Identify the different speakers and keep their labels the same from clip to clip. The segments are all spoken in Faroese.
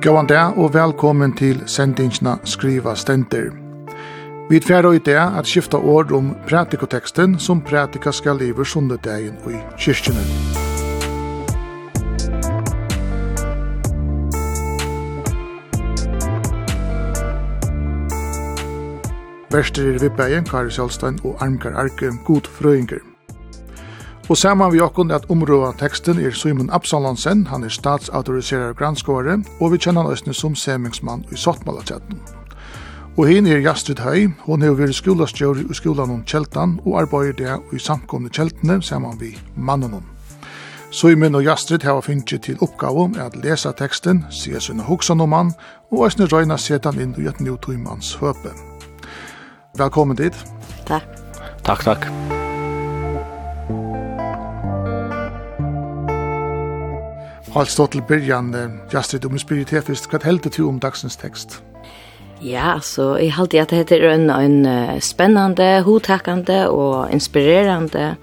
Speaker 1: Gåan dag og velkommen til sendingsna Skriva Stenter. Vi tverra i dag at skifta ord om pratikoteksten som pratika skal liver sundedagen og i kyrkjene. Verster er Vibbeien, Kari Sjálstein og Armkar Arke, god frøyinger. Og saman vi okkon at områda teksten er Simon Absalonsen, han er statsautoriserar granskåre, og vi kjenner han østene som semingsmann i Sottmalatjetten. Og hin er Jastrid Høy, hon har vært skolastjøri i skolan om Kjeltan, og arbeider det i samkomne Kjeltene saman vi mannen om. Simon og Jastrid har finnst til oppgave om at lesa teksten, se sinne hoksan om han, og òsne røyna setan inn i et nøytumans høpe. Velkommen dit.
Speaker 2: Takk.
Speaker 3: Takk, takk.
Speaker 1: Og stått stå til byrjan, Jastrid, om du spyrir til fyrst, hva heldur du om dagsens tekst?
Speaker 2: Ja, så jeg heldur at det er en, en spennande, hodtakkande og inspirerande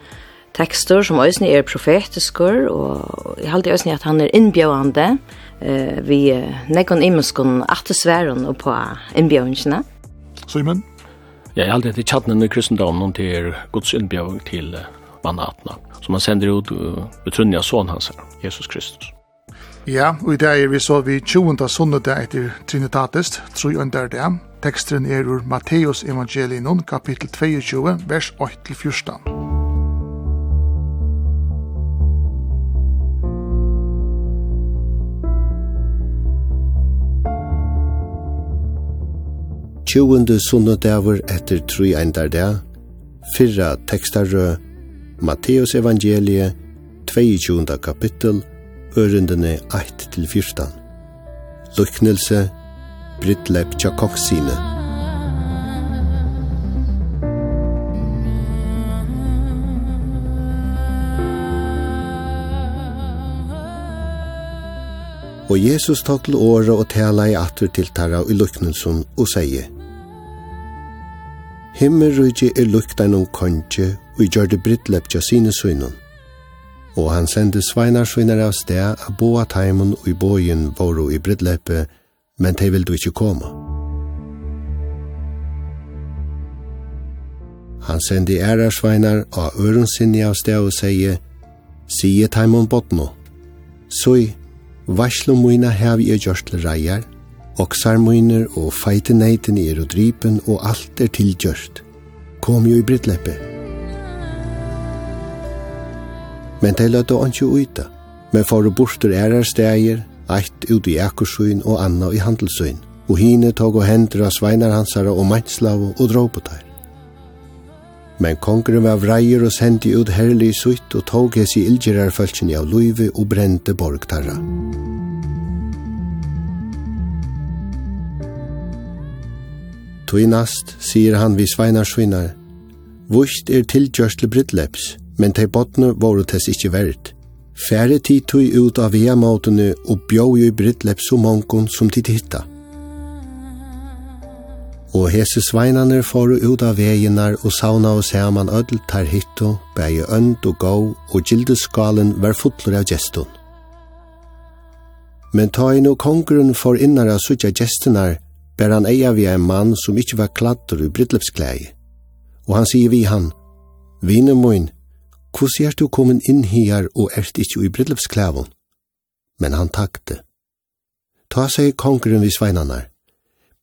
Speaker 2: texter som òsne er profetiskur, og jeg heldur òsne at han er innbjøande eh, vi nekon imeskon atesværen og på innbjøvingene.
Speaker 1: Simon?
Speaker 3: Ja, jeg heldur at det er tjattnen i kristendommen til er gods innbjøving til uh, manna som han sender ut uh, utrunniga son hans her, Jesus Kristus.
Speaker 1: Ja, og i dag er vi så vi 20. sundag etter Trinitatist, tru under det. Teksten er ur Matteus evangelinon, kapittel 22, vers 8-14.
Speaker 4: Tjuende sunnudagur etter tru eindar det, fyrra tekstarrø, Matteus evangelie, 22. kapittel, ørendene 1-14. Luknelse, Brittlepp Tjakoksine. Og Jesus tok til året og tala i atter til tarra i luknelsen og sier Himmelrydje er lukta noen konje og gjør det brittlepp brittlepja sine søgnen og han sendte sveinarsvinner av sted av boa taimun og i bojen våro i brittleppe, men de ville ikkje koma. Han sendte ærersveinar av ørensinni av sted og sier, «Sige taimun botno, så varslo mina hev gjørst gjørsle reier, oksar og feite neiten er og dripen og alt er tilgjørst. Kom jo i brittleppe.» men de løtte ikke uita, men for å borster ærer steger, eit ut i Akersøyn og anna i Handelsøyn, og hine tog og hender av sveinarhansara og mannslavo og dråpetar. Men kongren var vreier og sendi ut herlig sutt og tog hes i ilgerarfølsjen av luive og brente borgtarra. Tøynast, sier han vi sveinar svinar, Vust er tilgjørsle brittleps, men tei botne våre tess ikkje verdt. Færre tid tui ut av via måtene og bjøg i brittlepp så mongon som tid hitta. Og hese sveinane foru ut av veginar og sauna og saman ödl tar hitto, bæge önd og gau og gildeskalen var fotler av gestun. Men ta inn og kongren for innara sutja gestinar, bær han eia vi en mann som ikkje var kladdur i brittleppsklæg. Og han sier vi han, Vine moin, hvordan er du kommet inn her og erst ikke i bryllupsklæven? Men han takte. Ta seg kongren vid sveinanar.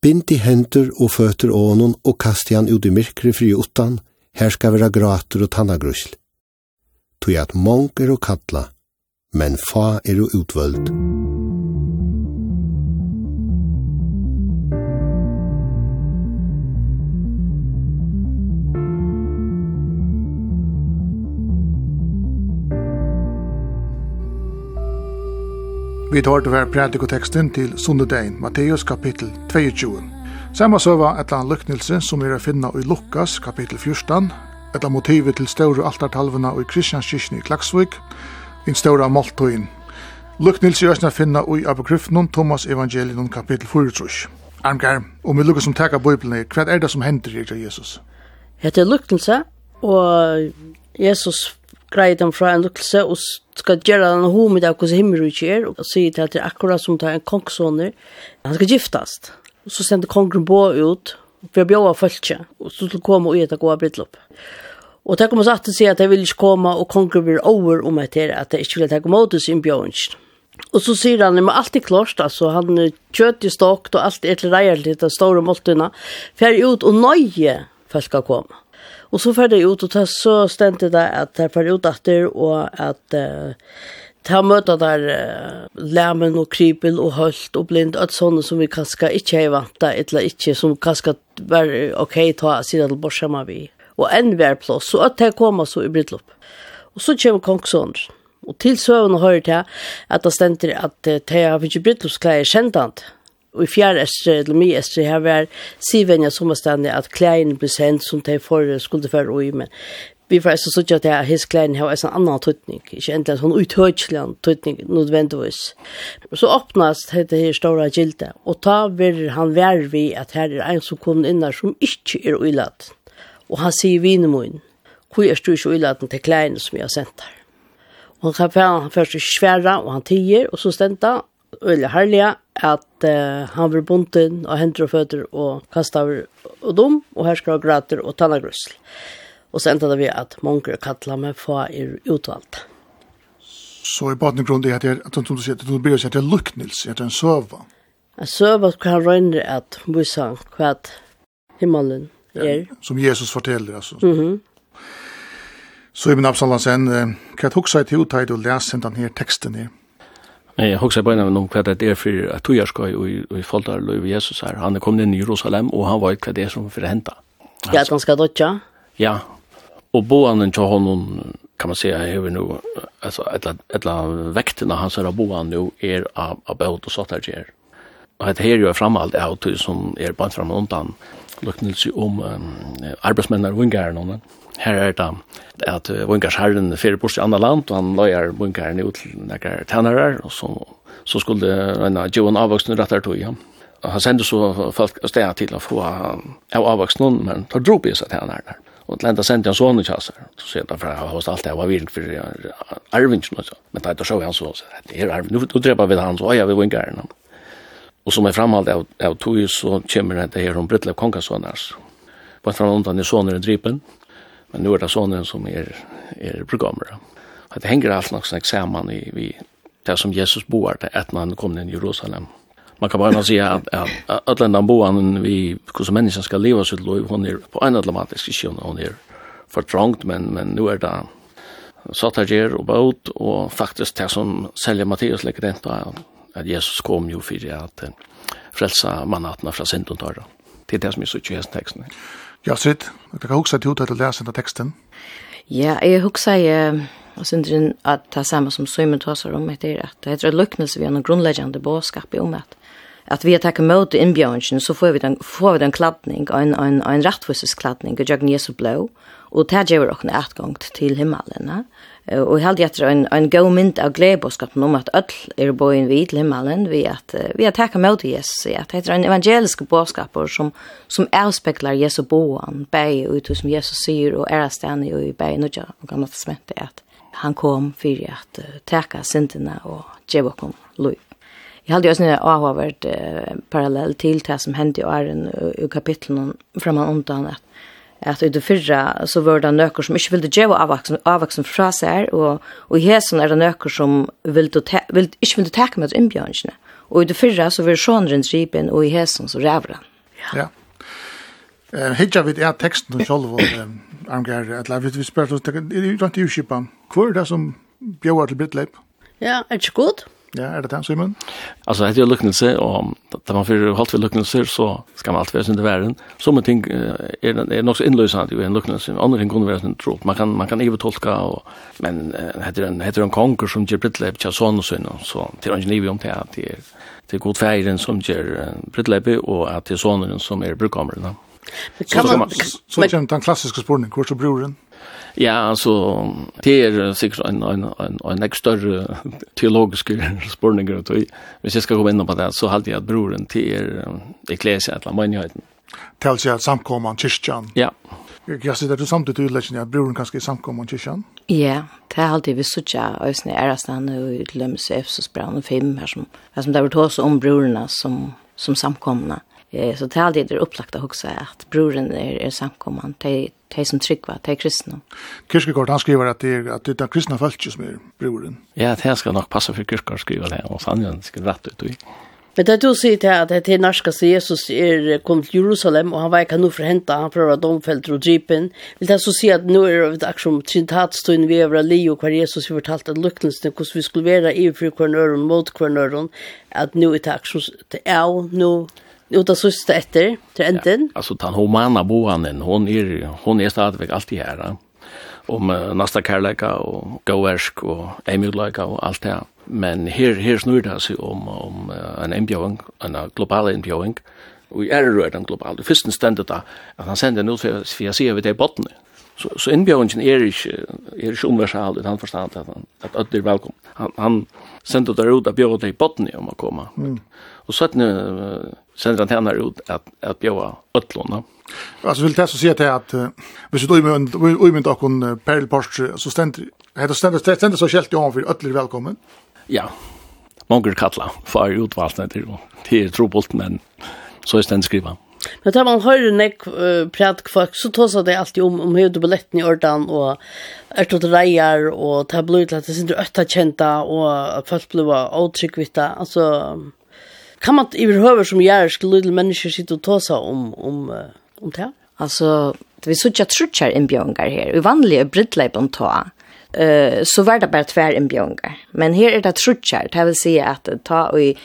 Speaker 4: Bind i henter og føtter ånen og kast han ut i myrkre fri utan, her skal være grater og tannagrusl. Tog at mong er og kattla, men fa er og utvöld.
Speaker 1: Vi tar til hver predikoteksten til Sundedein, Matteus kapittel 22. Samma søva etla en lyknelse som er å finna i Lukas kapittel 14, etla motivet til større altartalvene i Kristianskirken i Klaksvik, en større måltøyen. Lyknelse er å finna i apokryfnen Thomas evangelion kapittel 4. Armgar, om vi lukker som takker Bibelen, hva er det som hender i Jesus?
Speaker 5: Hette er lyknelse, og Jesus greier dem fra en lukkelse og skal gjøre den homet av hvordan himmel himmelrykje er, og sier til at det er akkurat som tar en kongssoner, han skal giftast. Og så sender kongen på ut, for jeg bjøver følge, og så til å komme og gjøre det gode brittløp. Og det kommer så til å si at jeg vil ikke komme, og kongen blir over om etter at jeg ikke vil ta imot sin bjøvnsen. Og så sier han, men alt er klart, altså, han er kjøtt i stokt, og alt er til reier til de store måltene, fer ut og nøye folk skal komme. Og så fer det ut, og så stendte det at det fer ut etter, og at uh, ta møta der uh, læmen og krypel og hølt og blind, at sånne som vi kanskje ikke er vant til, eller ikke, som kanskje var ok, ta siden til bortsemme vi. Og enn hver plass, så at det kommer så i brittlopp. Og så kommer kongsånderen. Og til søvn hører til at det stender at det har ikke brytloppsklær kjentant og i fjerde estre, eller mye estre, her var sivenja sommerstande at klein ble sendt som de for skulle for ui, men vi får også sånn at hans his klein har en annan tøytning, ikke endelig sånn uthøytselig tøytning nødvendigvis. Så åpnes dette her store gildet, og ta vil han være vi at her er en som kom inn som ikke er uilat. Og han sier vinemoen, hvor er du ikke uilaten til klein som jeg har sendt her. Og han kan han først sværa, og han tiger, og så stendte øyelig herlig at uh, han blir bunten og henter og føtter og kastet over og dum, og her skal grater og tannagrøssel. Og så endte det vi at mange kattler med få er utvalgt.
Speaker 1: Så i baden grunn er at det at du sier at du blir sett en luknils, at det er en søva.
Speaker 5: En søva kan han røyne at vise hva himmelen er.
Speaker 1: Ja, som Jesus forteller, altså.
Speaker 5: Mm -hmm.
Speaker 1: Så Ibn Absallah sen, kan jeg huske til å ta i til og lese den her teksten her?
Speaker 3: Nej, jag huxar bara någon kvad att det är för att jag ska i i foltar löv Jesus her. Han er kommet inn i Jerusalem og han vet hva det er som for å hente.
Speaker 5: Ja, at han skal dødja.
Speaker 3: Ja. og boanen til honom kan man säga är nu alltså ett ett väkten han så där boan nu er av av båt och sånt där ger. Och det här ju framförallt är att som är på fram undan. Luknelse om um, arbetsmännen och ungarna her er det at vinkars herren fyrir bort i andre land, og han løyer vinkaren ut til nekker tænarar, og så, så skulle en av Johan avvoksen rett her tog, ja. Og han sendte så folk steg til å få av avvoksen, men tar dro på seg tænarar. Og til enda sendte han sånne kjasser, så sier han, for jeg har hos alt det, jeg var virkelig for arvingen, men da så han så, det er arvingen, nå dreper vi han, så øya vi vinkaren. Og som er framhald av, av tog, så kommer det her om Britlev Kongasonars. På en framhåndan er sånne i drypen, Men nu er det sånne som er, er programmer. Det henger alt nok sånn eksamen i, vi, det som Jesus boar til etter han kom inn i Jerusalem. Man kan bare si at, at, at alle den boan vi, hvordan mennesken skal leva sitt liv, hon er på en automatisk ikke, hun er fortrangt, men, men nu er det satager og båt, og faktisk det som selger Matteus legger den til at Jesus kom jo for at frelsa mannatna fra sindontarra. Det er det som er så kjøst teksten.
Speaker 1: Ja, Sid, du kan huske at du til å lese denne teksten.
Speaker 2: Ja, jeg husker jeg, og synder at det er samme som Søymen tåser om etter, at det er heter lykkelse vi har noen grunnleggende båskap i om at at vi takket mot innbjørnsen, så får vi den, får vi den kladning, en, en, en rettviseskladning, og jøkken Jesu blå, og det gjør vi også en etgångt til himmelen. Ja? Og jeg hadde etter en, en god mynd av gledebåskapen om at ødel er boen vid til himmelen ved at vi har takket med til Jesus. At det er en evangelisk båskap som, som avspekler Jesu boan, bei ut som Jesus sier og er stedet og i bei nødja og gammelt testamentet at han kom for at uh, teka syndene og gjøre oss lov. Jeg hadde også en avhåvert uh, parallell til det som hendte i åren i og fremme framan undan at at i det fyrra så var det nøkker som ikke ville gjøre avvaksen, avvaksen fra seg, og, og i hesen er det nøkker som ville te, vil, ikke ville teke med innbjørnsene. Og i det fyrra så var det sånn rundt ripen, og i hesen så ræver han.
Speaker 1: Ja. ja. Hitja vid er teksten til Kjolv og Armgær, eller vi spør oss, er det ikke uskipa, hva er det som bjør til Brittleip?
Speaker 5: Ja, er det ikke godt?
Speaker 1: Ja, er det den, Simon?
Speaker 3: Altså, det er jo lukknelse, og da man får holdt ved lukknelser, så skal man alltid være sin til verden. Som en ting er, er nok så innløsende jo en lukknelse, men andre ting kunne være sin tro. Man kan, man kan ikke tolke, og, men heter en, heter en konger som gjør brittleip til sånn og sånn, så det er ikke om det, at det er, det er god feiren som gjør brittleip, og at det er sånn som er brukkommeren.
Speaker 1: Så, så, så, så, så, så, så, så, så, så, så, så, så, så, så, så, så, så, så,
Speaker 3: Ja, altså, det er sikkert en en en en extra teologisk spårning Og, hvis jag skal gå in på det så halte jeg att broren till eklesia att man gör
Speaker 1: Tell sig att samkomman kyrkan.
Speaker 3: Ja.
Speaker 1: Jag ser det du samtidigt utläggning att broren kanske är samkomman kyrkan.
Speaker 2: Ja, det är alltid vi sådär och sen är det och utlöms Efsos brann och fem här som här som det var tar om brorna som som samkomna. Eh så det är alltid det upplagt att huxa att broren är, är samkomman. Det de som tryggva, de kristne.
Speaker 1: Kirkegård, han skriver at det er, at det er den kristne falske som er broren.
Speaker 3: Ja, det skal nok passe for Kirkegård skriver det, og sannjen skal rett ut i.
Speaker 5: Men det du sier til at det er norska Jesus er kom til Jerusalem, og han var ikke noe forhenta, han prøver domfelt og drypen. Vil det så si at nå er det akkurat trintatstøyen vi over li, og hver Jesus vi fortalt at lukkelsene, hvordan vi skulle være i for hver nøren, mot hver nøren, at nå er det akkurat av, nå Jo, det sista efter, til enden.
Speaker 3: Ja, alltså, den humana bohanen, hon är, hon är stadigvæk alltid här. Ja om uh, nästa kärleka och gåvärsk och ämjudleka och allt det. Men här, här snur det sig om, om uh, en inbjöring, en global inbjöring. Och är det den globala. Först ständet att han sänder nu för, för jag ser vi det i botten. Så, så inbjöringen är inte, är inte universal utan han förstår att, han, att det är välkommen. Han, han sänder det ut att bjöda i botten om att komma. Mm. Och så att nu sen han henne ut att att bjöa ötlorna.
Speaker 1: Alltså vill det så säga till att vi hvis du med och med och så ständer det ständer ständer så skällt jag för ötler välkommen.
Speaker 3: Ja. Många kallar för utvalt till till trobult, men så är den skriva.
Speaker 5: Men tar man høyre nek uh, prat kvart, så tåsa det alltid om, om hur du billetten i ordan, og er det reier, og det blir til at det sindre øtta kjenta, og folk blir åtrykk alltså. Altså, Kan man överhuvud som gör skulle little människor sitta och ta sig om, om, om det?
Speaker 2: Alltså, det vi såg trutchar trutjar inbjöngar här. I vanliga brittläppen ta eh så var det bara tvär inbjöngar. Men här är det trutchar. Det vill säga att ta och i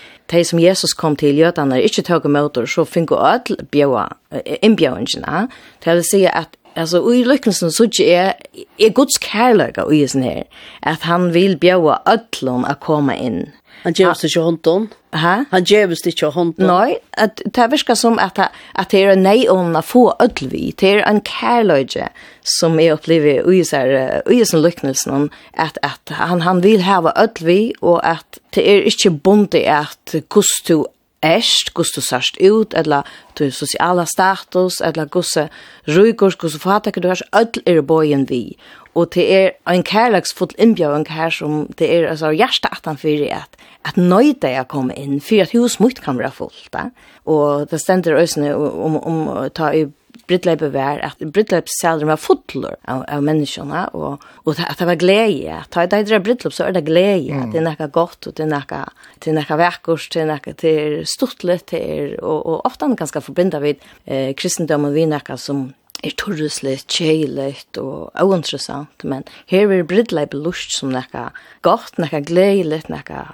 Speaker 2: som Jesus kom till Götan är inte tog motor så fick öll bjöa inbjöngarna. Det vill säga att Alltså i lyckelsen så är är er Guds kärlek och i sen här att han vill bjuda öllom att komma in
Speaker 5: Han gevs ikke hånden.
Speaker 2: Hæ?
Speaker 5: Han gevs ikke hånden.
Speaker 2: Nei, at, det virker som at, at det er en om å få ødelvi. Det er en kærløyde som jeg opplever i sin lykknelsen, at, at han, han vil hava ødelvi, og at det er ikke bonde at hvordan du erst, hvordan du sørst ut, eller du sosiala status, eller hvordan røyker, hvordan fatak du har, ødel er bøyen vi. Og det er en kærleksfull innbjøring her som det er altså hjertet at han fyrir at, at nøyde jeg kom inn, for at hos mot kan være fullt. Da. Og det stender også om, om å ta i brittleipe vær, at brittleipe selger var fotler av, av menneskene, og, og at det var glede. Ta i dag drar brittleipe, så er det glede. Mm. Det er noe godt, og det er noe, det er noe vekkurs, det er noe det til stortlet, det er, og, og ofte er det ganske forbindet vid eh, kristendommen, vi er noe som er torresligt, tjejligt og ointressant, men her er bridla i belust som nekka gott, nekka gledeligt, nekka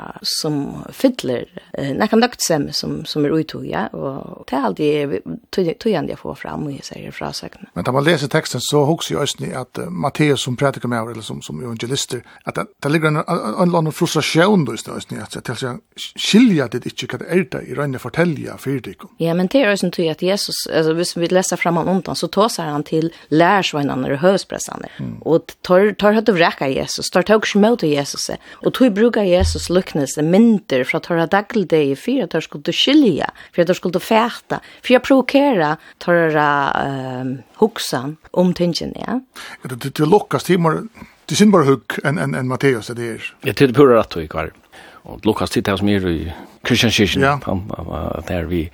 Speaker 2: som fyller, nekka nøgtsemme som, som er uitoja, og det er alltid tøyande jeg får fram og jeg sier fra.
Speaker 1: Men da man leser teksten så hokser jo også at uh, Matteus som prædiker med, eller som, som evangelister, at det, det ligger en, en eller annen frustrasjon, du, at jeg sier, skilja det ikke hva det er det i røyne fortelja fyrir.
Speaker 2: Ja, men det er også tøy at Jesus, altså, hvis vi leser fram om undan, så tås låsar han til lärsvänner og höspressarna. Mm. Og tar tar hade räcka Jesus, tar tog små til Jesus. Og tog brukar Jesus lucknes mynter fra tar høyt daglig deg i fyra tar skulle skilja, för tar skulle färta, for att provokera tar ehm huxan om tingene. ja.
Speaker 1: Det det lockas till mer Det synd bare hugg enn en en Matteus det är.
Speaker 3: Jag tycker på rätt och i kvar. Och Lukas tittar som är i Christian Kirchen.
Speaker 1: Ja.
Speaker 3: Där vi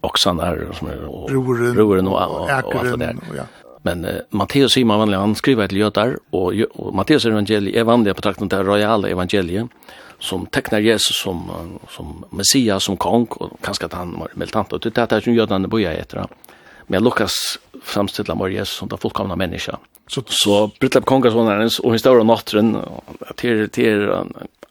Speaker 3: Oxanar som är och
Speaker 1: Roren,
Speaker 3: Roren och, och, och, allt det där.
Speaker 1: Ja.
Speaker 3: Men uh, Matteus Simon vanligen han skriver till Jötar och, och Matteus evangeliet är vanlig på trakten där royala evangeliet som tecknar Jesus som som Messias som kung och kanske att han var militant och det där som Jötarna börjar efter. Men Lukas framställer Maria Jesus som den fullkomna människa.
Speaker 1: Så
Speaker 3: så Britlap kongasonarens och historia natten till till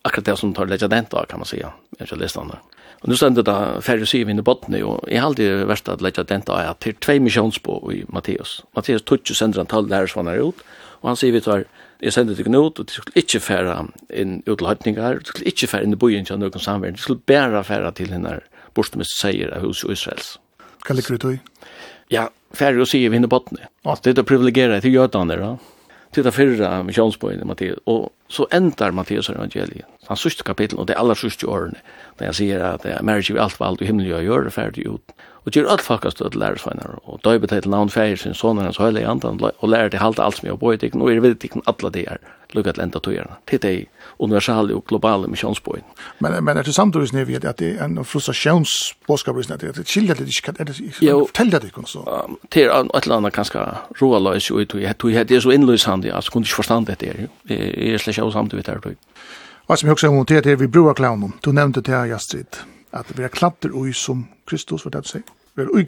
Speaker 3: akkurat det som tar legendent kan man säga. Jag läste han där. Og nu stendet det færre syv inn i bottene, og jeg har alltid vært at lette den da at det er tvei misjonsbå i Matteus. Matteus tutsi sender han tall lærer han ut, og han sier vi tar, jeg sender det ut, og det skulle ikke fære inn ut til det skulle ikke fære inn i bojen til noen samverden, det skulle bare fære til henne bortstumist seier av hos Israels.
Speaker 1: Hva ligger du tog?
Speaker 3: Ja, færre syv inn i bottene. Det er det privilegere til jødene, da. Ja til det fyrre misjonsbøyene, Matteus, og så endar Matteus evangeliet, han sørste kapittel, og det aller sørste årene, når jeg sier at jeg merker vi alt hva alt i himmelen gjør, gjør det ferdig ut, og gjør alt faktisk at lærer sveinar, og da er betalt navn feir sin sonen hans høyla i andan, og lærer til halte alt som jeg har bøyt og er vidt ikke alle de er lukket til enda tøyerne, til de universale og globale misjonsbøyen.
Speaker 1: Men, men er det samtidig nivå at det er en frustrasjonsbåskap, at det er skilja det ikke, er det fortell det ikke så?
Speaker 3: Det er et eller annet ganske roaløs, og det er så innløshandig, at jeg kunne ikke forstand det er, jeg er slett ikke samtidig det her.
Speaker 1: Hva som jeg også har montert er vi brua klaunen, du nevnte det her, Jastrid at vi er klatter ui som Kristus, var det du sier? Vi er ui.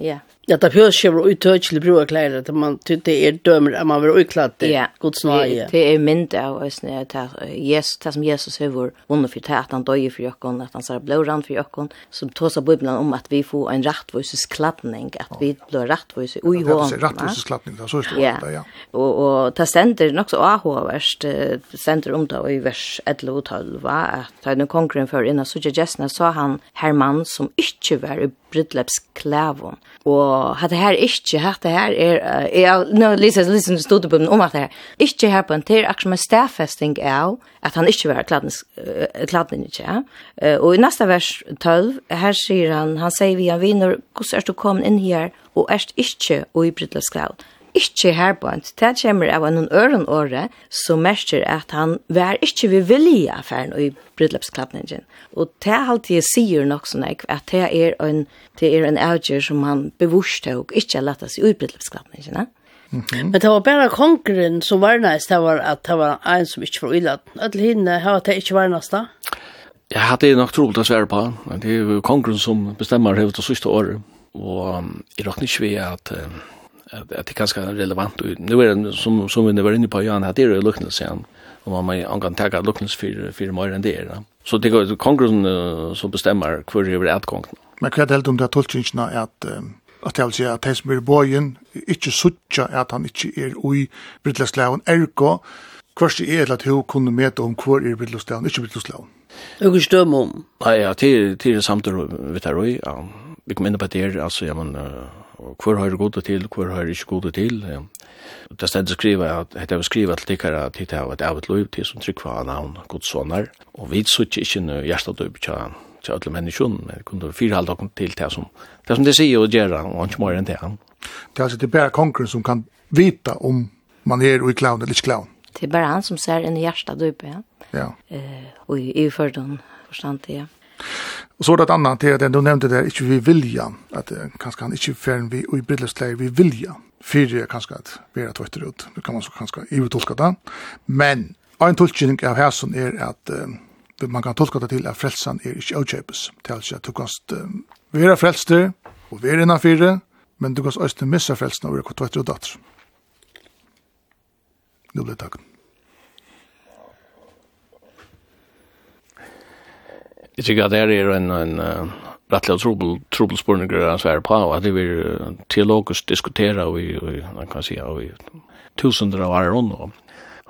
Speaker 2: Ja,
Speaker 5: Ja, det fjørs kjøver og uttøkjelig bruk av klær, at man det er dømer at man vil uklatt det,
Speaker 2: ja.
Speaker 5: god snøye.
Speaker 2: Det er mynd av øsne, det Jesus, det som Jesus har vært vunnet for det, at han døye for jokken, at han ser blårand for jokken, som tås av Bibelen om at vi får en rettvises klappning, at vi blir rettvises ui hånden.
Speaker 1: Rettvises klappning, det er så stort,
Speaker 2: ja.
Speaker 1: ja.
Speaker 2: Og, og det sender nok så av det sender om det i vers 11 og 12, at da den konkurren før innan, så ikke sa han hermann som ikke var i brydlepsklævån, og at det her ikke, at det her er, jeg, nå lyser jeg lysen stod på om at det her, ikke her på en til, akkurat som en stedfesting av at han ikke var kladden ikke. Og i neste vers 12, her sier han, han sier vi, han vinner, hvordan er du kommet inn her, og er ikke uibrytlet skravet ikkje herbant, det kommer av en øren åre som merker at han var ikkje vi vilje affæren i brudløpsklappningen. Og det alltid sier nok sånn at det er en, det er en avgjør som han bevurst og ikkje lett seg i brudløpsklappningen. Mm -hmm.
Speaker 5: Men det var bare konkurren som varnast det var at det var en som ikkje var illa. Alle hinne har det ikkje varnast da?
Speaker 3: Ja, det er nok troligt å svære på. Det er jo som bestemmer det siste året. Og jeg råkner ikke ved at att det är ganska relevant og nu är det som som vi var inne på Jan hade det lucknas sen och man man an kan tagga lucknas för för mer enn det da Så det går kongressen som bestämmer hur det er utgång.
Speaker 1: Men vad helt om det tolkningen är att att jag säger att Hesmir bøyen ikke suttja att han inte är i Britlasklaven ergo kvart i er at hun kunne møte om hvor er Britlasklaven, ikke
Speaker 5: Britlasklaven. Jeg kan om.
Speaker 3: Nei, ja, til, til samtidig vi tar og ja. Vi kom inn på det her, altså, ja, men, uh, og hvor har gode til, hvor har ikke gode til. ja. Det stedet skriva at hette har skriva til tikkara at hette har et av et liv til som tryggva av navn godsonar, og vi sutt ikke noe hjertadøyp tja til alle menneskjon, men kunne fyrhalda okkur til det som det som det sier og gjør, og ikke mer enn det.
Speaker 1: Det er altså det bare konkurren som kan vita om man er i clown eller ikke clown.
Speaker 2: Det er bare han som ser en hjertadøyp, ja.
Speaker 1: Ja.
Speaker 2: Uh, og i, i fordon forstand det, ja.
Speaker 1: Og så det annat det den du nämnde där ikke vi vilja att kanske han ikke färn vi och i vi vilja för kanske att er tvätter ut. Det kan man så kanskje i tolka det. Men en tolkning av härson är att uh, man kan tolka det till att frälsan är ikke avkjøpes, Det är alltså att du kan frelster, og och innan innanför men du kan også missa frelsen og være tvätter ut. Nu blir det takk.
Speaker 3: jeg tykker at det er en, en uh, rättliga trubbel, trubbelspårning han svære på at att det vi teologisk diskutera og vi, man kan si, og vi tusender av er rundt, og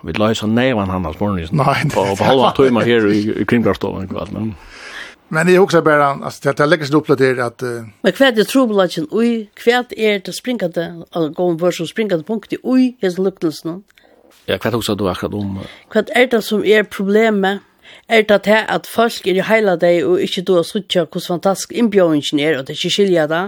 Speaker 3: vi la så nevan han hans
Speaker 1: morgon Nej,
Speaker 3: på på halva tøyma her i, i kringkvarstolen kvart men
Speaker 1: Men jeg husker bare, altså, det er lekkert det upp at... Uh,
Speaker 5: Men hva er det trobelagen ui? Hva er det springande alltså gå om en version springande punkt i ui, är det luckelsen.
Speaker 3: Ja, kvärt också du akkurat om.
Speaker 5: Hva er det som er problemet er det til at folk er i heila deg og ikke du har suttja hvordan fantastisk innbjøringen er, og det er ikke skilja da?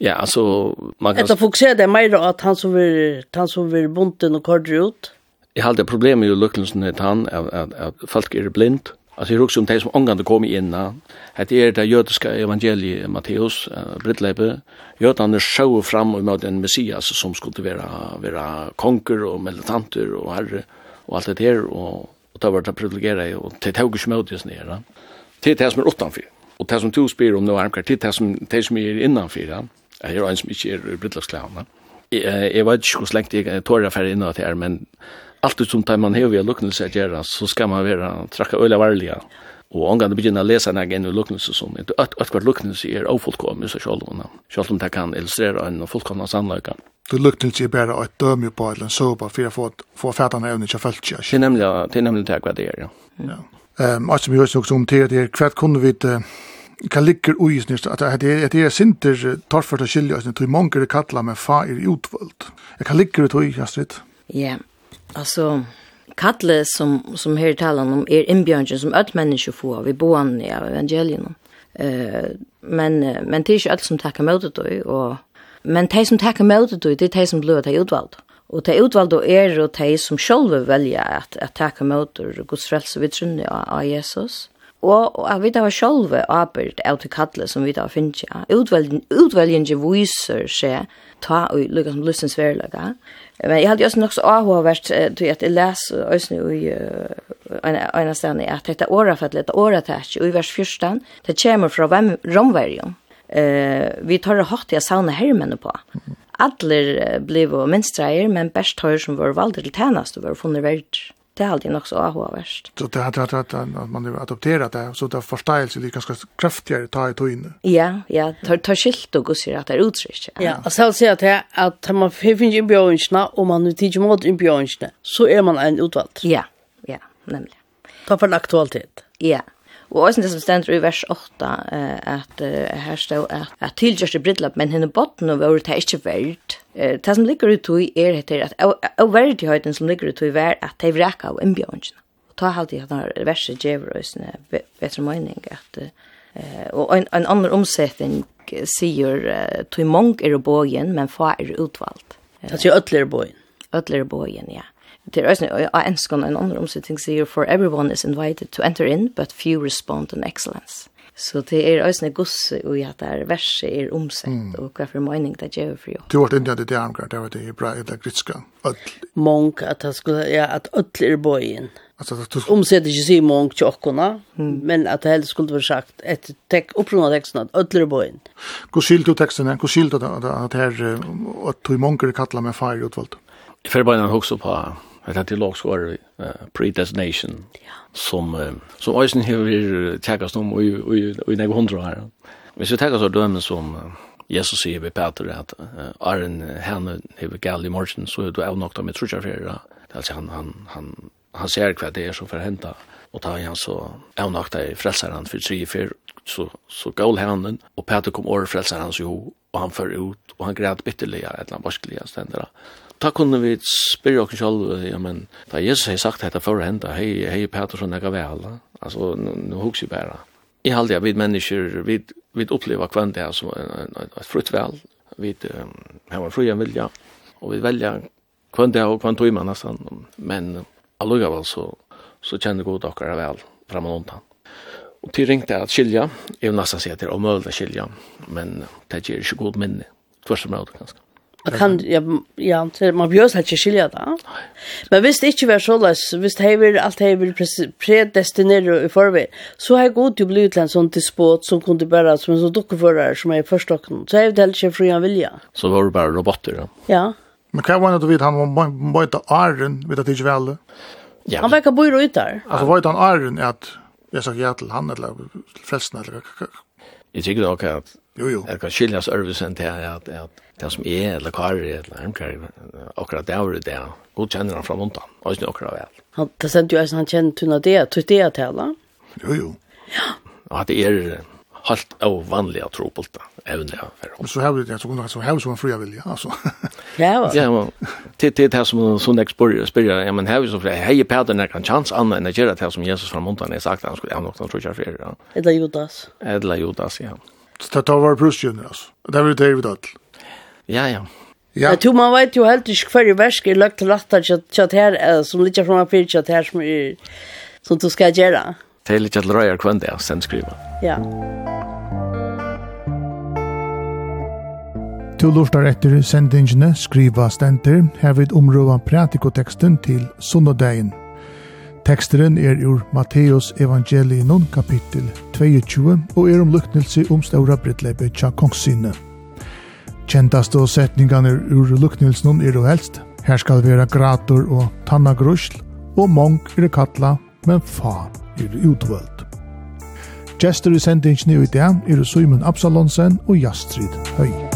Speaker 3: Ja, altså... Man kan...
Speaker 5: Etter fokuserer det mer at han som vil, han som vil bunten og kordre ut?
Speaker 3: Jeg har det problemet med lukkelsen er han, at, at, at folk er blind. Altså, jeg husker om de som omgående kom inn, at det er det jødiske evangeliet, Matteus, uh, Brittleipe. jødene sjå fram og møte en messias som skulle være, være konger og militanter og herre og alt det her, og og det var det privilegeret, og det tog ikke med oss nere. Det er det som er utenfor. Og det som du spyr om nå er det er det som, det som er innenfor, ja. Jeg er en som ikke er brittlagsklaven. Jeg, jeg vet ikke hvor lengt jeg tårer jeg ferdig innenfor her, men allt som tar man hever lukknelse at gjøre, så skal man være trakka øyla varlige. Og omgang begynner å lese en egen lukknelse som et, et, et hvert lukknelse er ofullkommet, så selv om det kan illustrere en fullkomna
Speaker 1: sannløykan det lukter ikke bara et döme på eller så sopa for å få få fatta när jag fällt sig.
Speaker 3: Det er nemlig det er nemlig det hva det er, Ja.
Speaker 1: Ehm alltså vi hörs också om det det kvart kunde vi det kan ligger ojs nyst att det er det är sinter tar för att skilja oss när tror många med fa i utvold. Jag kan ligger ut ui, astrid.
Speaker 2: Ja. Alltså kattle som som her talar om er inbjörnsen som öll mennesker får vi boan i evangelion. Eh men men det är ju allt som takker mot det och Men de som takker med det, det er de som blir det utvalgt. Og de utvalgte er og de som selv velger at, at takke med det, Guds frelse vi trunne av, Jesus. Og, og at vi da var selv avbyrd av til kattle som vi da finner. Ja. Utvelgen, utvelgen viser seg ta og lykke som lystens verlegger. Men jeg hadde også nok så avhåvert til at jeg leser også i en av stedene at dette året, dette året, og i vers 14, det kommer fra romverjen eh vi tar det hårt jag sauna hermen på. Alla blev och minstrar men bäst tar som var valde till tjänst och var funnit värd. Det hade alltid också aha värst.
Speaker 1: Så det har att att man har adopterat det så det förståelse det ganska kraftigare ta i tog
Speaker 2: Ja, ja, tar tar skilt och går att det är utsikt.
Speaker 5: Ja, och så säger att att man finns ju björnsna och man nu tidigt mot en björnsna så är man en utvald.
Speaker 2: Ja, ja, nämligen.
Speaker 5: Ta för aktualitet.
Speaker 2: Ja. Og også det som stender i vers 8, at her står at, at tilgjørste brydlap, men henne botten og våre det ikke verdt. Det som ligger ut i er etter at, av verdigheten som ligger ut i er at de vreka av innbjørnsene. Og ta alltid at denne verset gjør oss en bedre mening at og en, en annen omsetning sier uh, tog mange er bojen, men få er utvalgt.
Speaker 5: Altså ødler bojen?
Speaker 2: Ödler bojen, ja. Det er også en skån en annen omsetning sier «For everyone is invited to enter in, but few respond in excellence». Så det er også en gosse og at det er verset er omsett, mm. og hva for mening det gjør for jo.
Speaker 1: Du har vært inn det er omkring, det var det bra, det er gritska.
Speaker 5: Monk, at det skulle, ja, at ødler er bøyen. Alltså att du omsätter ju sig många tjockorna men at det helst skulle være sagt et ett teck teksten, at att er bøyen.
Speaker 1: Hvor skilt du texten? hvor skilt du at det er, at du monker kattler med fire utvalgt?
Speaker 3: För bara en hokse på Det er til også uh, predestination, som, som Øysen har tjekkast om i, i, i nei hundra her. Hvis vi tjekkast av dømen som Jesus sier ved Peter at uh, Arjen henne har gal i morgen, så er du avnokt da med trutjarfjera. Altså han, han, han, han ser hva det er som får henta, og da er han så da i frelseren for tre fyr, så, så gal henne, og Peter kom over frelseren hans jo, og han fører ut, og han græd bitterligere, et eller annet varskeligere stendere ta kunne vi spyrja oss selv, ja, men da Jesus har sagt dette for å hente, hei, hei, Petersson, jeg er vel, altså, nå husker jeg bare. Jeg halde jeg, vi mennesker, vi, vi opplever kvann det som et frutt vel, vi har en fri vilja, og vi velger kvann det og kvann tog man nesten, men allugavel så, så kjenner god dere vel, fram og undan. Og til ringte jeg at skilja, jeg vil nesten si at det er omøyelig skilja, men det er ikke god minne, tvers og råd, ganske.
Speaker 5: Man kan, ja, ja man bjøs halt skilja da. Men hvis det ikke var såles, hvis det hever, alt hever predestinere i forvei, så har god til å bli utlendt sånn til spåt som kunne bare, som en sånn dukkefører som er i førstokken. Så hever det heller ikke fri han vilja.
Speaker 3: Så var det bare roboter, ja?
Speaker 5: Ja.
Speaker 1: Men hva var det du vet, han var møyta æren, vet at det ikke var?
Speaker 5: Ja. Han var ikke bøyre ut
Speaker 1: der. Altså, var det han æren at, jeg sa ja til han, eller til frelsen, eller hva?
Speaker 3: Jeg tykker nok at,
Speaker 1: jo, jo.
Speaker 3: Jeg kan skiljas øvelsen til at, at det som er, eller Kari, eller Armkari, akkurat det er det, god kjenner han fra Montan, og ikke akkurat vel.
Speaker 5: Han, det sendte jo jeg, han kjenner tunna det, tog det jeg til,
Speaker 1: Jo, jo.
Speaker 5: Ja.
Speaker 3: Og at det er helt ovanlig å tro på det, evne
Speaker 1: jeg for. Og så har vi det, så kunne så har vi så en fria vilja, altså.
Speaker 5: Ja,
Speaker 3: ja. men til til det som sånn jeg spør, ja, men har vi så fria, hei Peter, når kan chans annet enn jeg gjør det som Jesus fra Montan, jeg sagt, han skulle ha nok noen trusjer fyrir.
Speaker 5: Edla Judas.
Speaker 3: Edla Judas, ja.
Speaker 1: Det var prusjønner, altså. Det var det vi tatt.
Speaker 3: Ja, ja.
Speaker 5: Ja. Jag tror man vet ju helt inte kvar i värsk är lagt lätt att chat här som lite från apel chat här som är som du ska göra.
Speaker 3: Det är lite att kvant där sen skriva.
Speaker 5: Ja.
Speaker 1: Du lustar etter sendingene skriva stenter, hervid omrøva pratikoteksten til sunnodagen. Teksteren er ur Matteus evangelinon kapittel 22 og er om luknelse om ståra brittleipet tja kongssynet. Kjentast og setningane ur luknilsen er du helst. Her skal vera grator og tanna grusl, og mong er kalla, men fa er utvöld. Gjester i sendingen i dag er Simon Absalonsen og Jastrid Høy.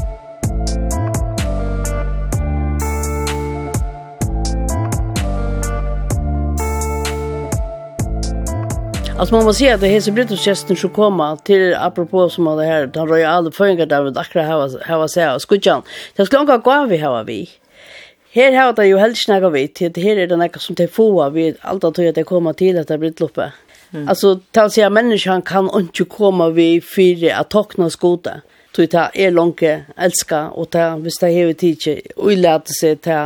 Speaker 5: Alltså man måste säga att det är så brittisk som kommer till apropå som det här den royala föringar där vid akra här var säga skutjan. Det skulle långa gå vi här vi. Här har det ju helt snacka vi till det här är den här som det får vi allt att det kommer till att det Mm. Altså, til Alltså si at människan kan inte komma vi fire att tockna skoter tog ta er langt elska, og ta, hvis det hever tidsi, uilete seg ta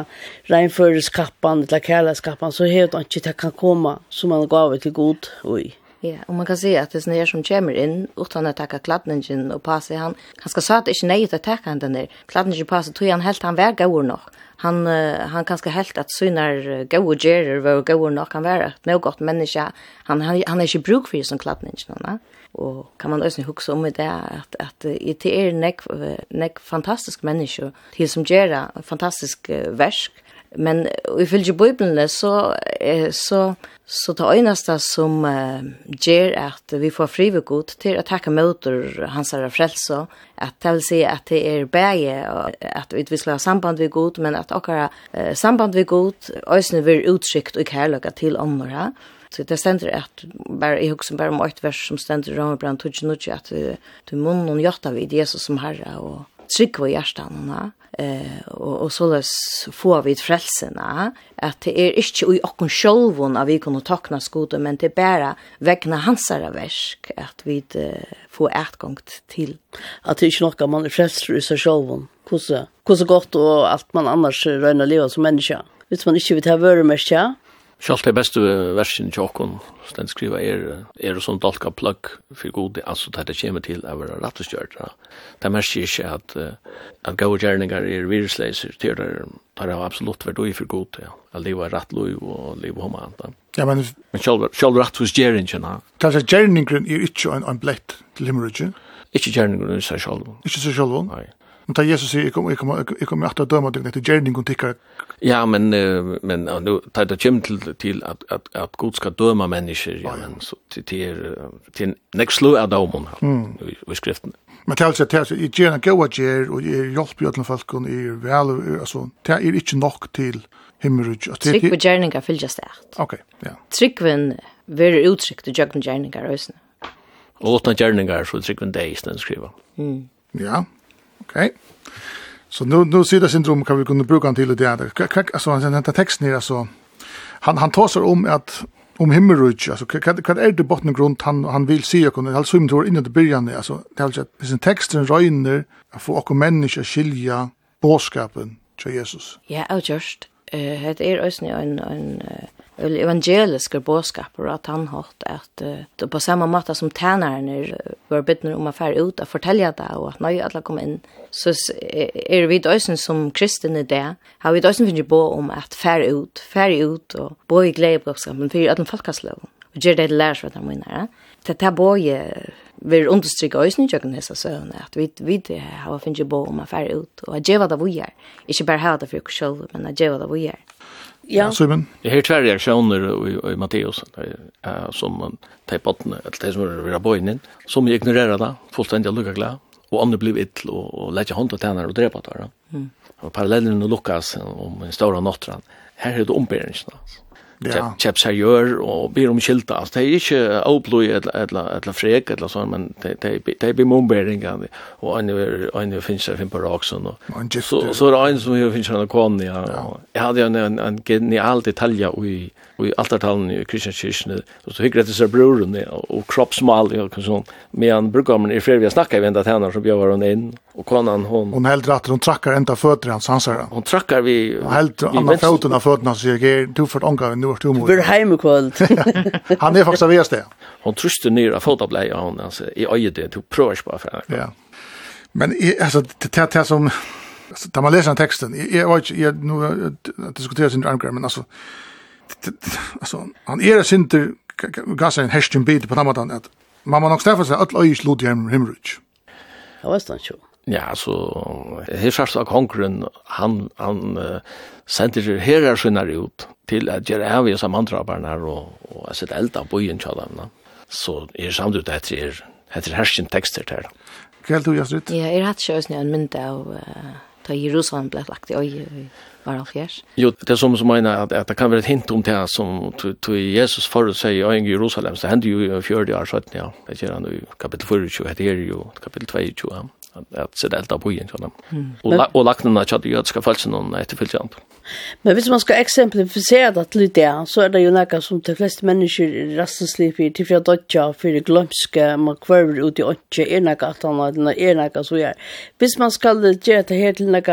Speaker 5: regnføreskappan, eller kærlighetskappan, så hever det ikke ta kan komme som man gav til god ui.
Speaker 2: Ja, og man kan se at det er som kommer inn, utan å takke kladningen og passe han, han skal sa at det ikke nei til å takke han den der. Kladningen passe tog han helt, han var gaur nok. Han, han kanskje helt at synar gaur gjerer var gaur nok, han var et noe godt menneske, han, han, han er ikke bruk for som kladningen, ne? Og kan man også huske om det, at, at det er nek, nek fantastisk menneske, til som gjør fantastisk versk, men i fylgje Bibelen så, så, så det øyneste som uh, gjør at vi får frivegod til å takke møter hans herre frelse, at det vil si at det er bæge, at vi skal ha samband ved god, men at akkurat uh, samband ved god, øyne vil uttrykt og kærløkket til andre. ja? Så det ständer at, bare, i husker bare om ett vers som ständer i Romerbrann tutsch nutsch at du mun och hjärta vid Jesus som herre och trygg i hjärtan och eh och och så får vi ett frälsena att det är inte i och självon av vi kan tackna skode, men det bara vägna hans verk att vi får åtgång till
Speaker 5: att det är inte man är frälst i sig självon kusse kusse gott och allt man annars röna leva som människa Hvis man ikke vil ta sig
Speaker 3: Sjalt det beste versen til åkken, den skriver er, er det sånn dalka plugg for god, altså det kommer til å være rett og stjørt. Ja. Det merker ikke at, at gode gjerninger er virusleiser til det, det har absolutt vært ui for god, ja. at livet er rett lov og livet om annet.
Speaker 1: Ja, men...
Speaker 3: Men sjalt rett hos gjerningen, ja.
Speaker 1: Det er gjerningen er ikke en, en blett til himmelrydgen? Ikke
Speaker 3: gjerningen er seg sjalt.
Speaker 1: Ikke seg sjalt? Nei. Men ta Jesus sier, jeg kommer kom, kom, kom alltid å døme deg etter gjerningen tikkere.
Speaker 3: Ja, men, men ja, nu, ta det kommer til, til at, at, at Gud skal døme mennesker, ja, men så, til, til, til next slow av dømen mm. i, skriften.
Speaker 1: Men til altså, til altså, jeg gjør en gode gjer, og jeg hjelper jo alle folkene, jeg er vel, altså, det er ikke nok til
Speaker 2: himmelrutsk. Trygg på gjerninger fylles det.
Speaker 1: Ok, ja.
Speaker 2: Tryggven vil uttrykt i gjøkken gjerninger, og sånn.
Speaker 3: Og åtna gjerninger, så tryggven det i stedet skriver.
Speaker 1: Mm. Ja, Okej. Okay. Så nu nu ser det syndrom kan vi kunna bruka till det där. Alltså han den texten är så han han tar sig om att om himmelrike alltså kan kan är det botten grund han han vill se och alltså som tror innan det början alltså det alltså sin texten röjner att få och människa skilja boskapen till Jesus.
Speaker 2: Ja, och just eh det är ösnä en en eller evangeliske bådskaper at han hatt at uh, på samme måte som tænaren var bidden om å fære ut og fortelle det og at nøye alle kom inn så er vi døysen som kristne det har vi døysen finnet på om at fære ut fære ut og bo i glede bådskapen for at den folkeslov, og gjør det lærer seg at de vinner det er både vi understryker også nye kjøkken hese søvnene, at vi, vi har finnet på om å fære ut, og at gjøre det vi gjør. Ikke bare ha det for oss selv, men at gjøre det vi gjør.
Speaker 1: Ja. Simon.
Speaker 3: Jag har två reaktioner i, i Matteus uh, som man tar på den, eller det som är vara bojnen, som jag ignorerar det, fullständigt lucka glad, och andra blev ett och, och lägger hand och tärnar och drepa det. Mm. Och parallellen med Lukas om en stor nattran, här är det ombäringen. Alltså ja. kjøp seriør og ber om skilta. Altså, det er ikke avblod eller frek eller sånn, men det, det, det er bemomberinger, og en er finnes jeg finner på raksen. Og, så, så er det en som finnes jeg kone, ja. ja. Jeg hadde en, en, en genial detalj i, i altartalen i Kristianskirkene, og så hyggelig det seg broren, og, og kroppsmal, og sånn. Men brukar man i flere vi har snakket i vendet henne, så bjør han inn, Och konan hon
Speaker 1: hon helt rätt hon trackar ända fötter hans hansar.
Speaker 3: Hon trackar vi
Speaker 1: helt andra foten av fötterna så jag ger du för anka nu vart du
Speaker 5: mot. Vill hem kväll.
Speaker 1: Han är faktiskt avs det.
Speaker 3: Hon trustar ner av fotobleja hon alltså i öje det tog prörs bara för.
Speaker 1: Ja. Men alltså det det som alltså där man läser texten jag vet jag nu diskuterar sin ankar men alltså alltså han är inte gasa en hästen bit på något att Man man också därför att öj slut i hemrich.
Speaker 5: Ja, visst han så.
Speaker 3: Ja, så her sørst av kongren, han, han uh, sender herrer sinner ut til at gjøre av i samme andraberne og, og jeg sitter eld av byen til dem. Så er samt ut etter, er, etter hersken tekster til
Speaker 1: det. Du, Jastrid?
Speaker 2: Ja, jeg har hatt sjøsne en mynda av uh, da Jerusalem ble lagt i øye i Varalfjers.
Speaker 3: Jo, det er som som mener at, at det kan være et hint om det som til Jesus forut sier i øye i Jerusalem, så hender jo i 40 år 17, ja. Det gjør han i kapittel 24, det er jo kapittel 22, ja att se det elda på igen sådär. Och och lacknarna chat ju att ska falsa någon efterföljande.
Speaker 5: Men hvis man ska exemplifiera det lite där så är det ju något som de flesta människor rastlösa i, till för dødja, for för glømske, man kvarver ut i och er något at han er något så gjør. Hvis man ska gjøre det her till något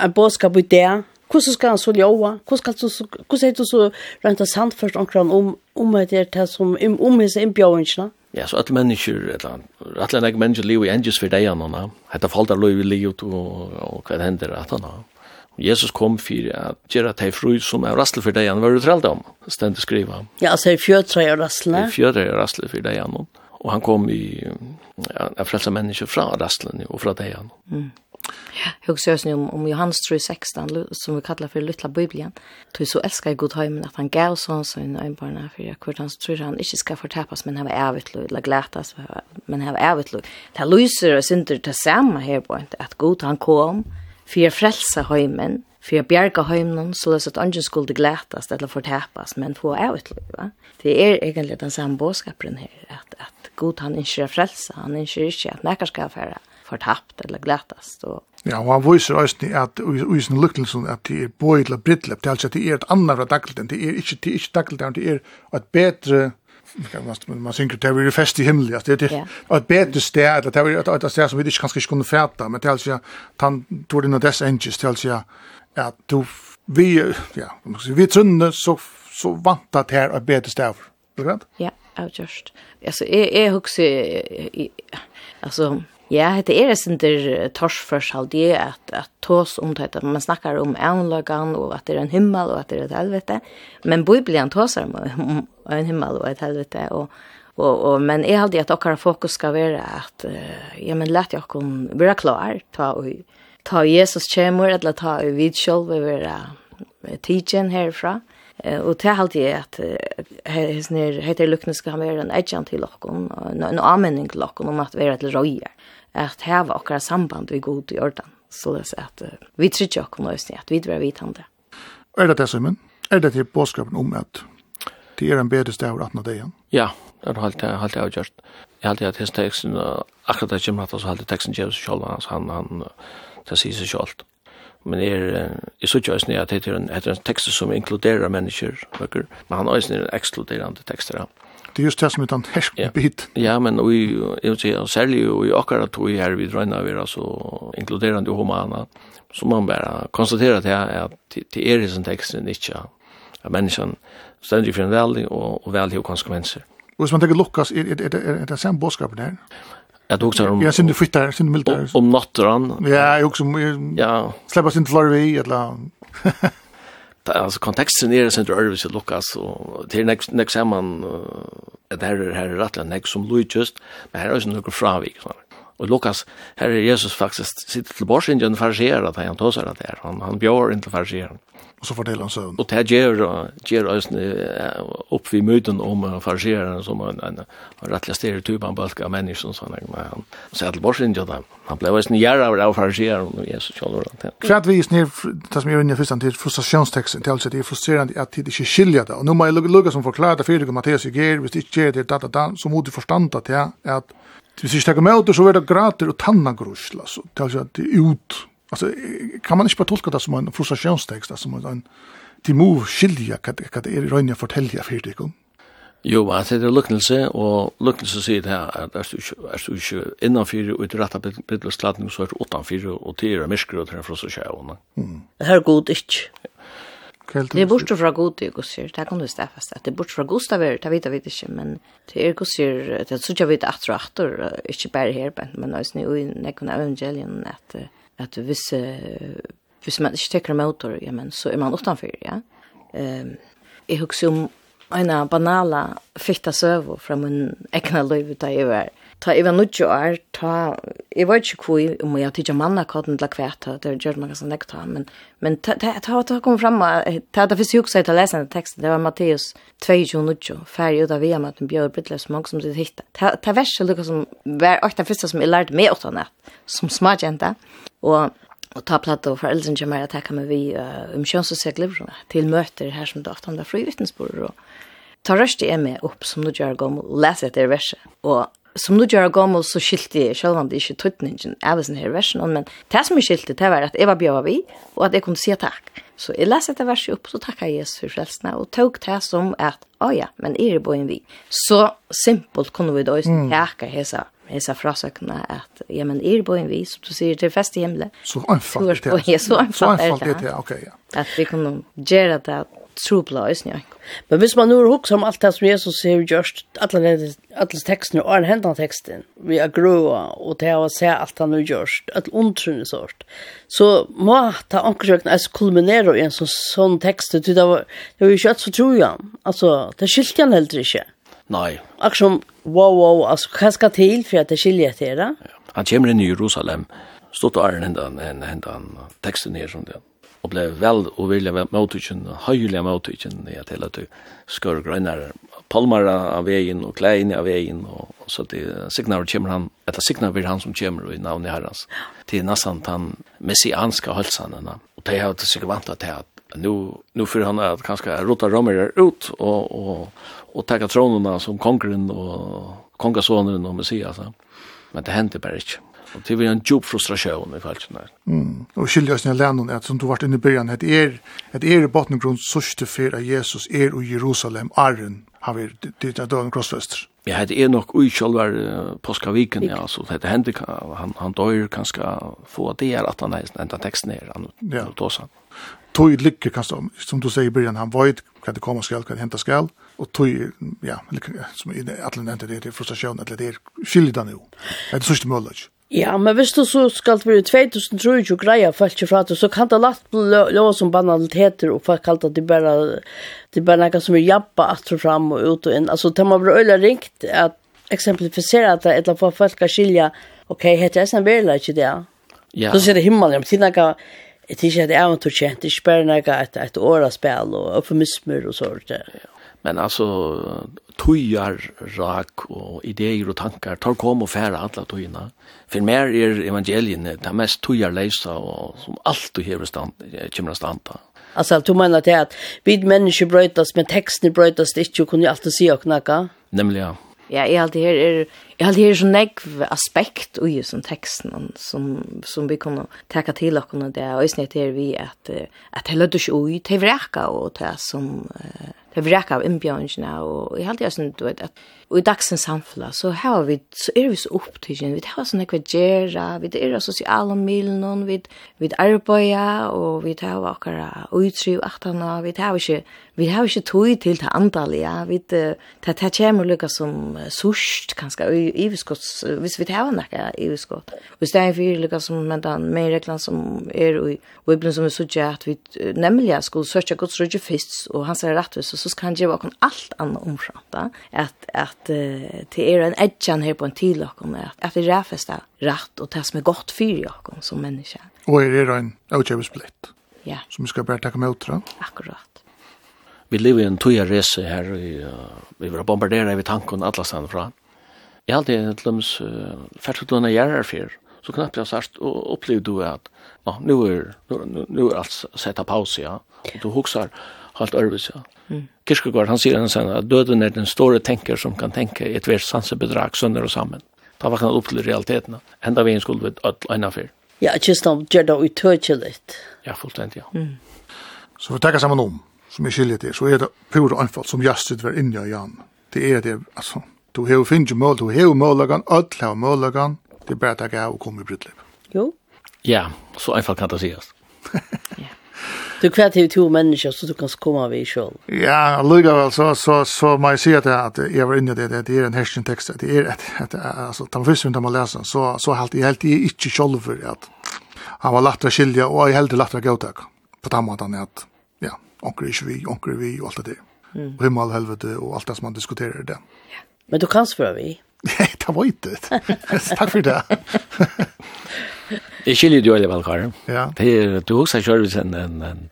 Speaker 5: en boskap ut där hvordan skal han så ljåa? Hvordan er det så rent og sant først omkring om, om det er det som, om, om hese innbjøringene?
Speaker 3: Ja, så alle mennesker, eller alle enn mennesker lever i enges for deg anna, hette falt av lov i livet og, og hva hender at han Og Jesus kom for at gjøre at de fru som er rassle for deg anna, var du trellt om, stendt skriva.
Speaker 5: Ja, altså i fjøtre er rassle.
Speaker 3: I fjøtre er rassle for deg anna och han kom i ja, en frälsa människor rastlen och från det han.
Speaker 2: Mm. Jag husker nu om, om Johannes 3.16 som vi kallar för lilla Bibeln. Du så älskar jag god hemmen att han gav sån som en ögonbarna för jag kvart han tror han inte ska förtäppas men han var ävet lov, eller glätas men han var ävet lov. Det här lyser och synder till samma här på att god han kom för att frälsa hemmen för jag bjärka hemmen så att ungen skulle glätas eller förtäpas men få ut va. Det är egentligen den samma boskapen här att att god han inte är frälsa, han inte är att näka ska färra förtappt eller glätas då.
Speaker 1: Ja, og han visar också at i sin lykkelsen at det er både till brittlep, det er altså at det er et annet fra dagligt, det er ikke, det er ikke dagligt, det er et bedre man man synker det er fest i himmel att det er et bedre sted att det er et sted som vi ikke kanskje skulle kunna färta men det er alltså han tog det något dess angels till alltså ja, du, vi, ja, vi trunne, så, så vant at her er bedre stav.
Speaker 2: Ja, avgjørst. Altså, jeg, jeg husker, altså, Ja, det er sin der torsførshald i at, at tås om det, at man snakkar om egnlagan og at det er en himmel og at det er et helvete. Men Bibelen tåsar om en himmel og et helvete. Og, og, og, men jeg halde at okkar fokus skal være at, ja, men let jeg okkar være klar ta og ta Jesus kjemur, eller ta i vid sjolv, vi vil tidsen herfra. Og til halte jeg at heter lukkene skal være en edjan til okken, en anmenning til okken om at vi er et røyer, at heva okkar samband vi god i ordan. Så det er at vi trykker okken løsning, at vi drar vidtande.
Speaker 1: Er det det, Simon? Er det til påskapen om at det er en bedre sted av 18 dagen?
Speaker 3: Ja, det er helt, helt avgjørt. Jeg halte at hans teksten, akkurat det kommer at hans teksten gjør seg selv, han, han, det sier seg selv. Men er, jeg synes ikke også at det er en, en tekst som inkluderer mennesker, men han eisen også en ekskluderende tekster.
Speaker 1: Det er just det som er den hersk
Speaker 3: ja.
Speaker 1: bit.
Speaker 3: Ja, men vi, jeg vil si, særlig i akkurat vi her vi drøyna vi er så inkluderende og humana, så man bare konstaterer at det, det er i sin teksten ikke at menneskene stender for en veldig og, og veldig konsekvenser.
Speaker 1: Og hvis man tenker Lukas, er, er, er, er det samme bådskapen der?
Speaker 3: Jag tog så om
Speaker 1: Jag synde flyttar, synde militär.
Speaker 3: Om natten.
Speaker 1: Ja, jag också ja, släppa sin florvi eller
Speaker 3: alltså kontexten är sen det Elvis Lucas och till next next samman uh, där är här rätt next som Louis just men här är ju några fravik så. Och Lucas här är Jesus faktiskt sitter till borsen och farserar att han tar sig där. Han han bjöd inte farserar.
Speaker 1: Och så fortäller han så
Speaker 3: Och det ger ger oss upp vid myten om fargeraren som en, en, en rättliga stereotyp av balka människor som han han så att bort inte där. Han blev ju nere av av fargeraren och Jesus själv.
Speaker 1: Kvart vi snir det som är inne första till frustrationstexten till alltså det är frustrerande att det inte skiljer det. Och nu må jag lugga som förklarar det för dig Matteus ger, visst inte ger det data dan så måste förstånd att att Hvis vi stekker med ut, så er det grater og tannagrussla, så det er ut alltså kan man inte bara tolka det som en frustrationstekst som en till move skilja kat kat är rönja fortälja för dig kom
Speaker 3: Jo, altså det er lukkelse, og lukkelse sier det her, at er du ikke innanfyr og ut rett av biddelskladning, så er du utanfyr og til er mysker og tyrer fra seg
Speaker 5: sjøen. Her god ikke.
Speaker 2: Det er bort fra god i gossir, det kan du stafast, at det er bort fra godstaver, det vet jeg vet ikke, men det er gossir, det er sånn jeg vet at du er ikke bare her, men det er sånn i nekon evangelien, at at hvis, uh, hvis man ikke tekker motor, ja, men, så er man utenfor, ja. Um, jeg husker om en banala fitta søvo fra min egna liv da jeg var ta i var nudjo er, ta, jeg var ikke kui om jeg tidja manna kodden til kvæta det gjør man ganske ta men, men ta, ta, ta, kom fram, ta, ta fyrst juksa til lesende teksten, det var Matteus 22 nudjo, færg ut av via maten bjør brytla som mange som sitt hitta. Ta, ta verset lukka som var åkta fyrsta som jeg lærte meg åtta nett, som smartjenta, og Og ta platt og foreldren kommer at jeg kommer vi uh, om kjønns og kjønnsosialglevrene til møter her som det ofte er fri vittnesbord. Og ta røst i meg opp som du gjør gå og lese etter verset. Og som nu gjør gammel så skilte jeg selv om det ikke tøtningen av sin her versen, men det som jeg skilte det var at jeg var bjøret vi, og at jeg kunne si takk. Så jeg leste dette verset opp, så takket jeg Jesus for frelsene, og tok det som at, å ja, men er det boen vi. Så simpelt kunne vi da mm. takke hese, hese frasøkene at, ja, men er det boen vi, som du sier til fest i himmelen.
Speaker 1: Så anfalt det.
Speaker 2: Så anfalt
Speaker 1: det, ok, ja.
Speaker 2: At vi kunne gjøre det trubla eisne.
Speaker 5: Men hvis man nu hukk om alt det som Jesus har gjort, alla alla texterna och den hända texten, vi är grøa och det å se allt han har gjort, att ondtrunnet sort. Så må ta ankrökna altså kulminere i en sån sån text det var det var ju alt så tror jag. Alltså det skilte han heller ikke.
Speaker 3: Nei.
Speaker 5: Nej. som, wow wow alltså hva skal till för att det skiljer til det?
Speaker 3: Han kommer inn i Jerusalem. Stått og er den händan, händan texten ner som det og ble vel og vilja motutjen, høylig motutjen, ja, til at du skør grønner palmar av vegin og klein av vegin, og, og så det signar kommer han, eller signar vil han som kommer i navnet herrens, til nassan han messianska hølsanene, og det har det sikkert vant til at nu nu för han att kanske rota romer ut och och och ta tronerna som konkurren och kongasonen och messias men det hände bara inte Og det var en djup frustrasjon i falskene her.
Speaker 1: Mm. Og skiljas ned lennon at som du vart inne i byrjan, at er, at er i bottengrunn sørste for at Jesus er i Jerusalem, Arren, har vi dit av døden krossfester.
Speaker 3: Ja, det er nok ui kjolvar uh, påskaviken, ja, så det hender, han, han døyer kanskje få det her at han er enda teksten her, han ja. tås han.
Speaker 1: Tøy ligger kanskje, som du sier i byrjan, han veit hva det kommer skal, hva det henter skal, og tøy, ja, som alle nevnte det, det er frustrasjon, eller det er skiljer det nå. Det er det sørste mulig.
Speaker 5: Ja, men hvis du så skal det bli 2023 greia folk ikke fra det, så kan det lagt lov som banaliteter, og folk kallt at det bare, det bare noe som er jabba at og fram og ut og inn. Altså, det må bli øyla ringt at eksemplifisere at det, eller få folk skal skilja, ok, heter jeg sånn vil ikke det, ja. Så ser det himmelen, men tiden kan, jeg tykker at det er eventur kjent, det er ikke bare noe et, et åra spil og eufemismer og sånt, ja.
Speaker 3: Men alltså tojar rak och idéer och tankar, tar kom och färra alla tøyina. för mer är evangelien det mest tojar läsa och som allt du hela stand, kommer att standa.
Speaker 5: alltså du mener til at vi mennesker brötas men tekstene brøytas ikke, og kunde alltid se och knacka
Speaker 3: nämligen
Speaker 2: ja. är jeg alltid her er jeg alltid her så negv aspekt ui som teksten som som vi kunne ta til og det och snitt her vi at at det lødde ikke ut til vreka og det som uh, det vi rekka av innbjørnene, og jeg halte jeg sånn, du vet, at i dagsens samfunn, så har vi, så er vi så opptidgen, vi har sånn ekva gjerra, vi er av sosiale milen, vi, vi arbeider, og vi har akkara utri og atana, vi har ikke vi har ikke tog til det andre, ja. Vi, det, det kommer lukka som sørst, kanskje, i iverskotts, hvis vi tar noe iverskott. Og i stedet for lukka som, men den mer reglene som er, og i blant som vi sørger at vi nemlig skulle sørge godt sørge først, og han sier rett og så skal han gjøre oss alt annet omframt, at, at uh, det er en edgen her på en tid, at, at vi ræfester rett, og det som er godt for oss som menneske.
Speaker 1: Og er det en avgjøresplitt?
Speaker 2: Ja.
Speaker 1: Som vi skal bare takke med utra?
Speaker 2: Akkurat
Speaker 3: vi lever i en tøya rese her, i, uh, vi var bombardere i tanken alle stedene fra. Jeg har alltid et løms, uh, først og gjerrer før, så knappt jeg sagt, og opplevde du at, ja, nå er, nu, nu er alt sett av pause, ja, og du husker alt ærvis, ja. Mm. Kirkegaard, han sier en sånn, at døden er den store tenker som kan tenke i et vers sansebedrag sønder og sammen. Da var han opp til realiteten, enda vi en skulle vi alt ennå.
Speaker 5: Ja, just om gjør det utøkjelig.
Speaker 3: Ja, fullstendig, ja.
Speaker 2: Mm.
Speaker 1: Så vi tenker sammen om som er skiljer det, så er det pur og anfall som jastet var inni av Jan. Det er det, altså. Du har jo finnet mål, du har jo målagan, ødel har målagan, det er bare takk av å komme i brydliv.
Speaker 5: Jo.
Speaker 3: Ja, så anfall kan det sies.
Speaker 5: ja. Du kvar till två människor så du kan komma vi själv.
Speaker 1: Ja, lugga väl så så så man ser att att jag var inne det det är en hästen text det är att att alltså ta först inte man läser så så helt i helt i inte själv för att han var lätt att skilja och jag helt lätt att gå tack på tamma att onkel ikke vi, onkel vi, og alt det der. Mm. Og himmel, helvete, og alt det som man diskuterer det.
Speaker 5: Ja. Men du kan spørre vi?
Speaker 1: Nei, det var ikke det. Takk for det.
Speaker 3: Jeg skiljer jo alle vel, Karin.
Speaker 1: Ja.
Speaker 3: Det er, du husker selv en, en, en,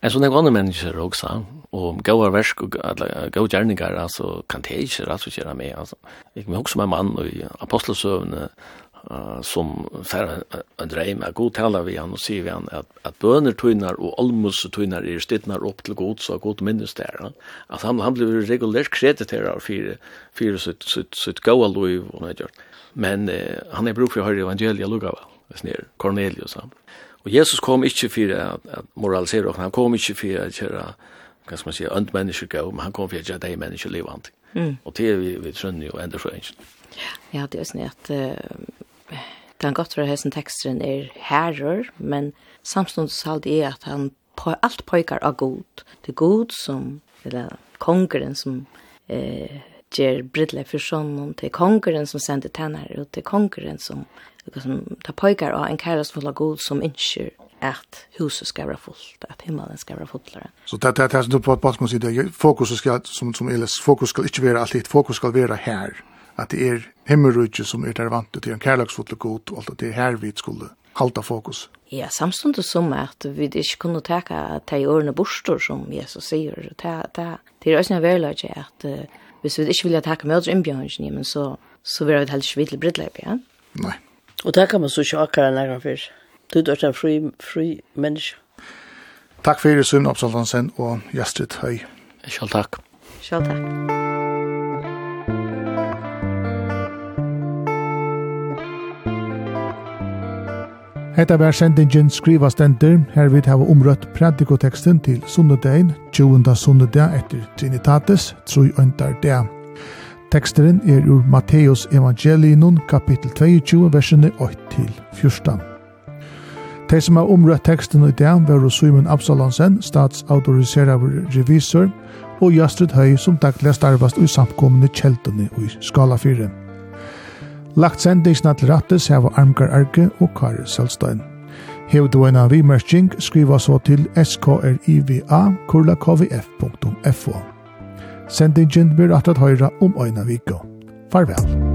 Speaker 3: en sånn en annen mennesker også, og gode versk og gode gjerninger, altså, kan det ikke rett og slett med, altså. Jeg må huske meg mann og i apostelsøvende, uh, som fer en dreim er god tala vi han og sier vi han at, at bøner tøynar og almus tøynar er stittnar opp til god så god minnes der ja? at han, han blir regulært krediterar for, for sitt, sitt, sitt gaua loiv og nøy men eh, han er bruk for å høre evangelia lukka vel Cornelius han. og Jesus kom ikke for at, at moralisere han kom ikke for at kjøre kan man säga önt människor gå men han kom för att göra dig människor levande mm. och det vi, vi trönner ju ändå så
Speaker 2: Ja, det är snett kan godt være hessen teksten er herrer, men samståndet det er at han på, alt pojkar av god. Det er god som, eller kongeren som eh, ger bridle för det till kongeren som sände og det till kongeren som liksom ta pojkar och en kæres full av god som inskjur att huset ska vara fullt, att himmelen ska vara fullare.
Speaker 1: Så det det det som du på att man säger fokus ska som som eller fokus ska inte vara allt fokus ska vara här at det er himmelrydget som er der vant til en kærlagsfotlig god, og alt det er her vi skulle halta fokus.
Speaker 2: Ja, samstundes som at vi ikke kunne teka de årene bostor som Jesus sier, det er også en verlegg at uh, hvis vi ikke vilja teka mødre innbjørnsen, men så, så vil vi heller ikke vidle brittleip, ja?
Speaker 1: Nei.
Speaker 5: Og det kan man så ikke akkurat nægge før. Du er en fri, fri menneske.
Speaker 1: Takk for det, Sunn Absaldansen og Gjestrid Høy.
Speaker 3: Selv takk.
Speaker 2: Selv takk.
Speaker 1: Hetta var sendingen skriva stender, her vi hava omrøtt predikoteksten til sunnedein, 20. sunnedag etter Trinitatis, tru øndar dea. Teksteren er ur Matteus evangelinun, kapittel 22, versene 8-14. De som har omrøtt teksten i dag var Simon Absalonsen, statsautoriserer revisor, og Jastrid Høy som daglig starvast i samkommende kjeltene i Skala 4. Lagt sendingsna til rattes hava Armgar Arke og Kari Selstein. Hev du en av skriva så til skriva.kurla.kvf.fo. Sendingen blir at høyra om øyna vika. Farvel.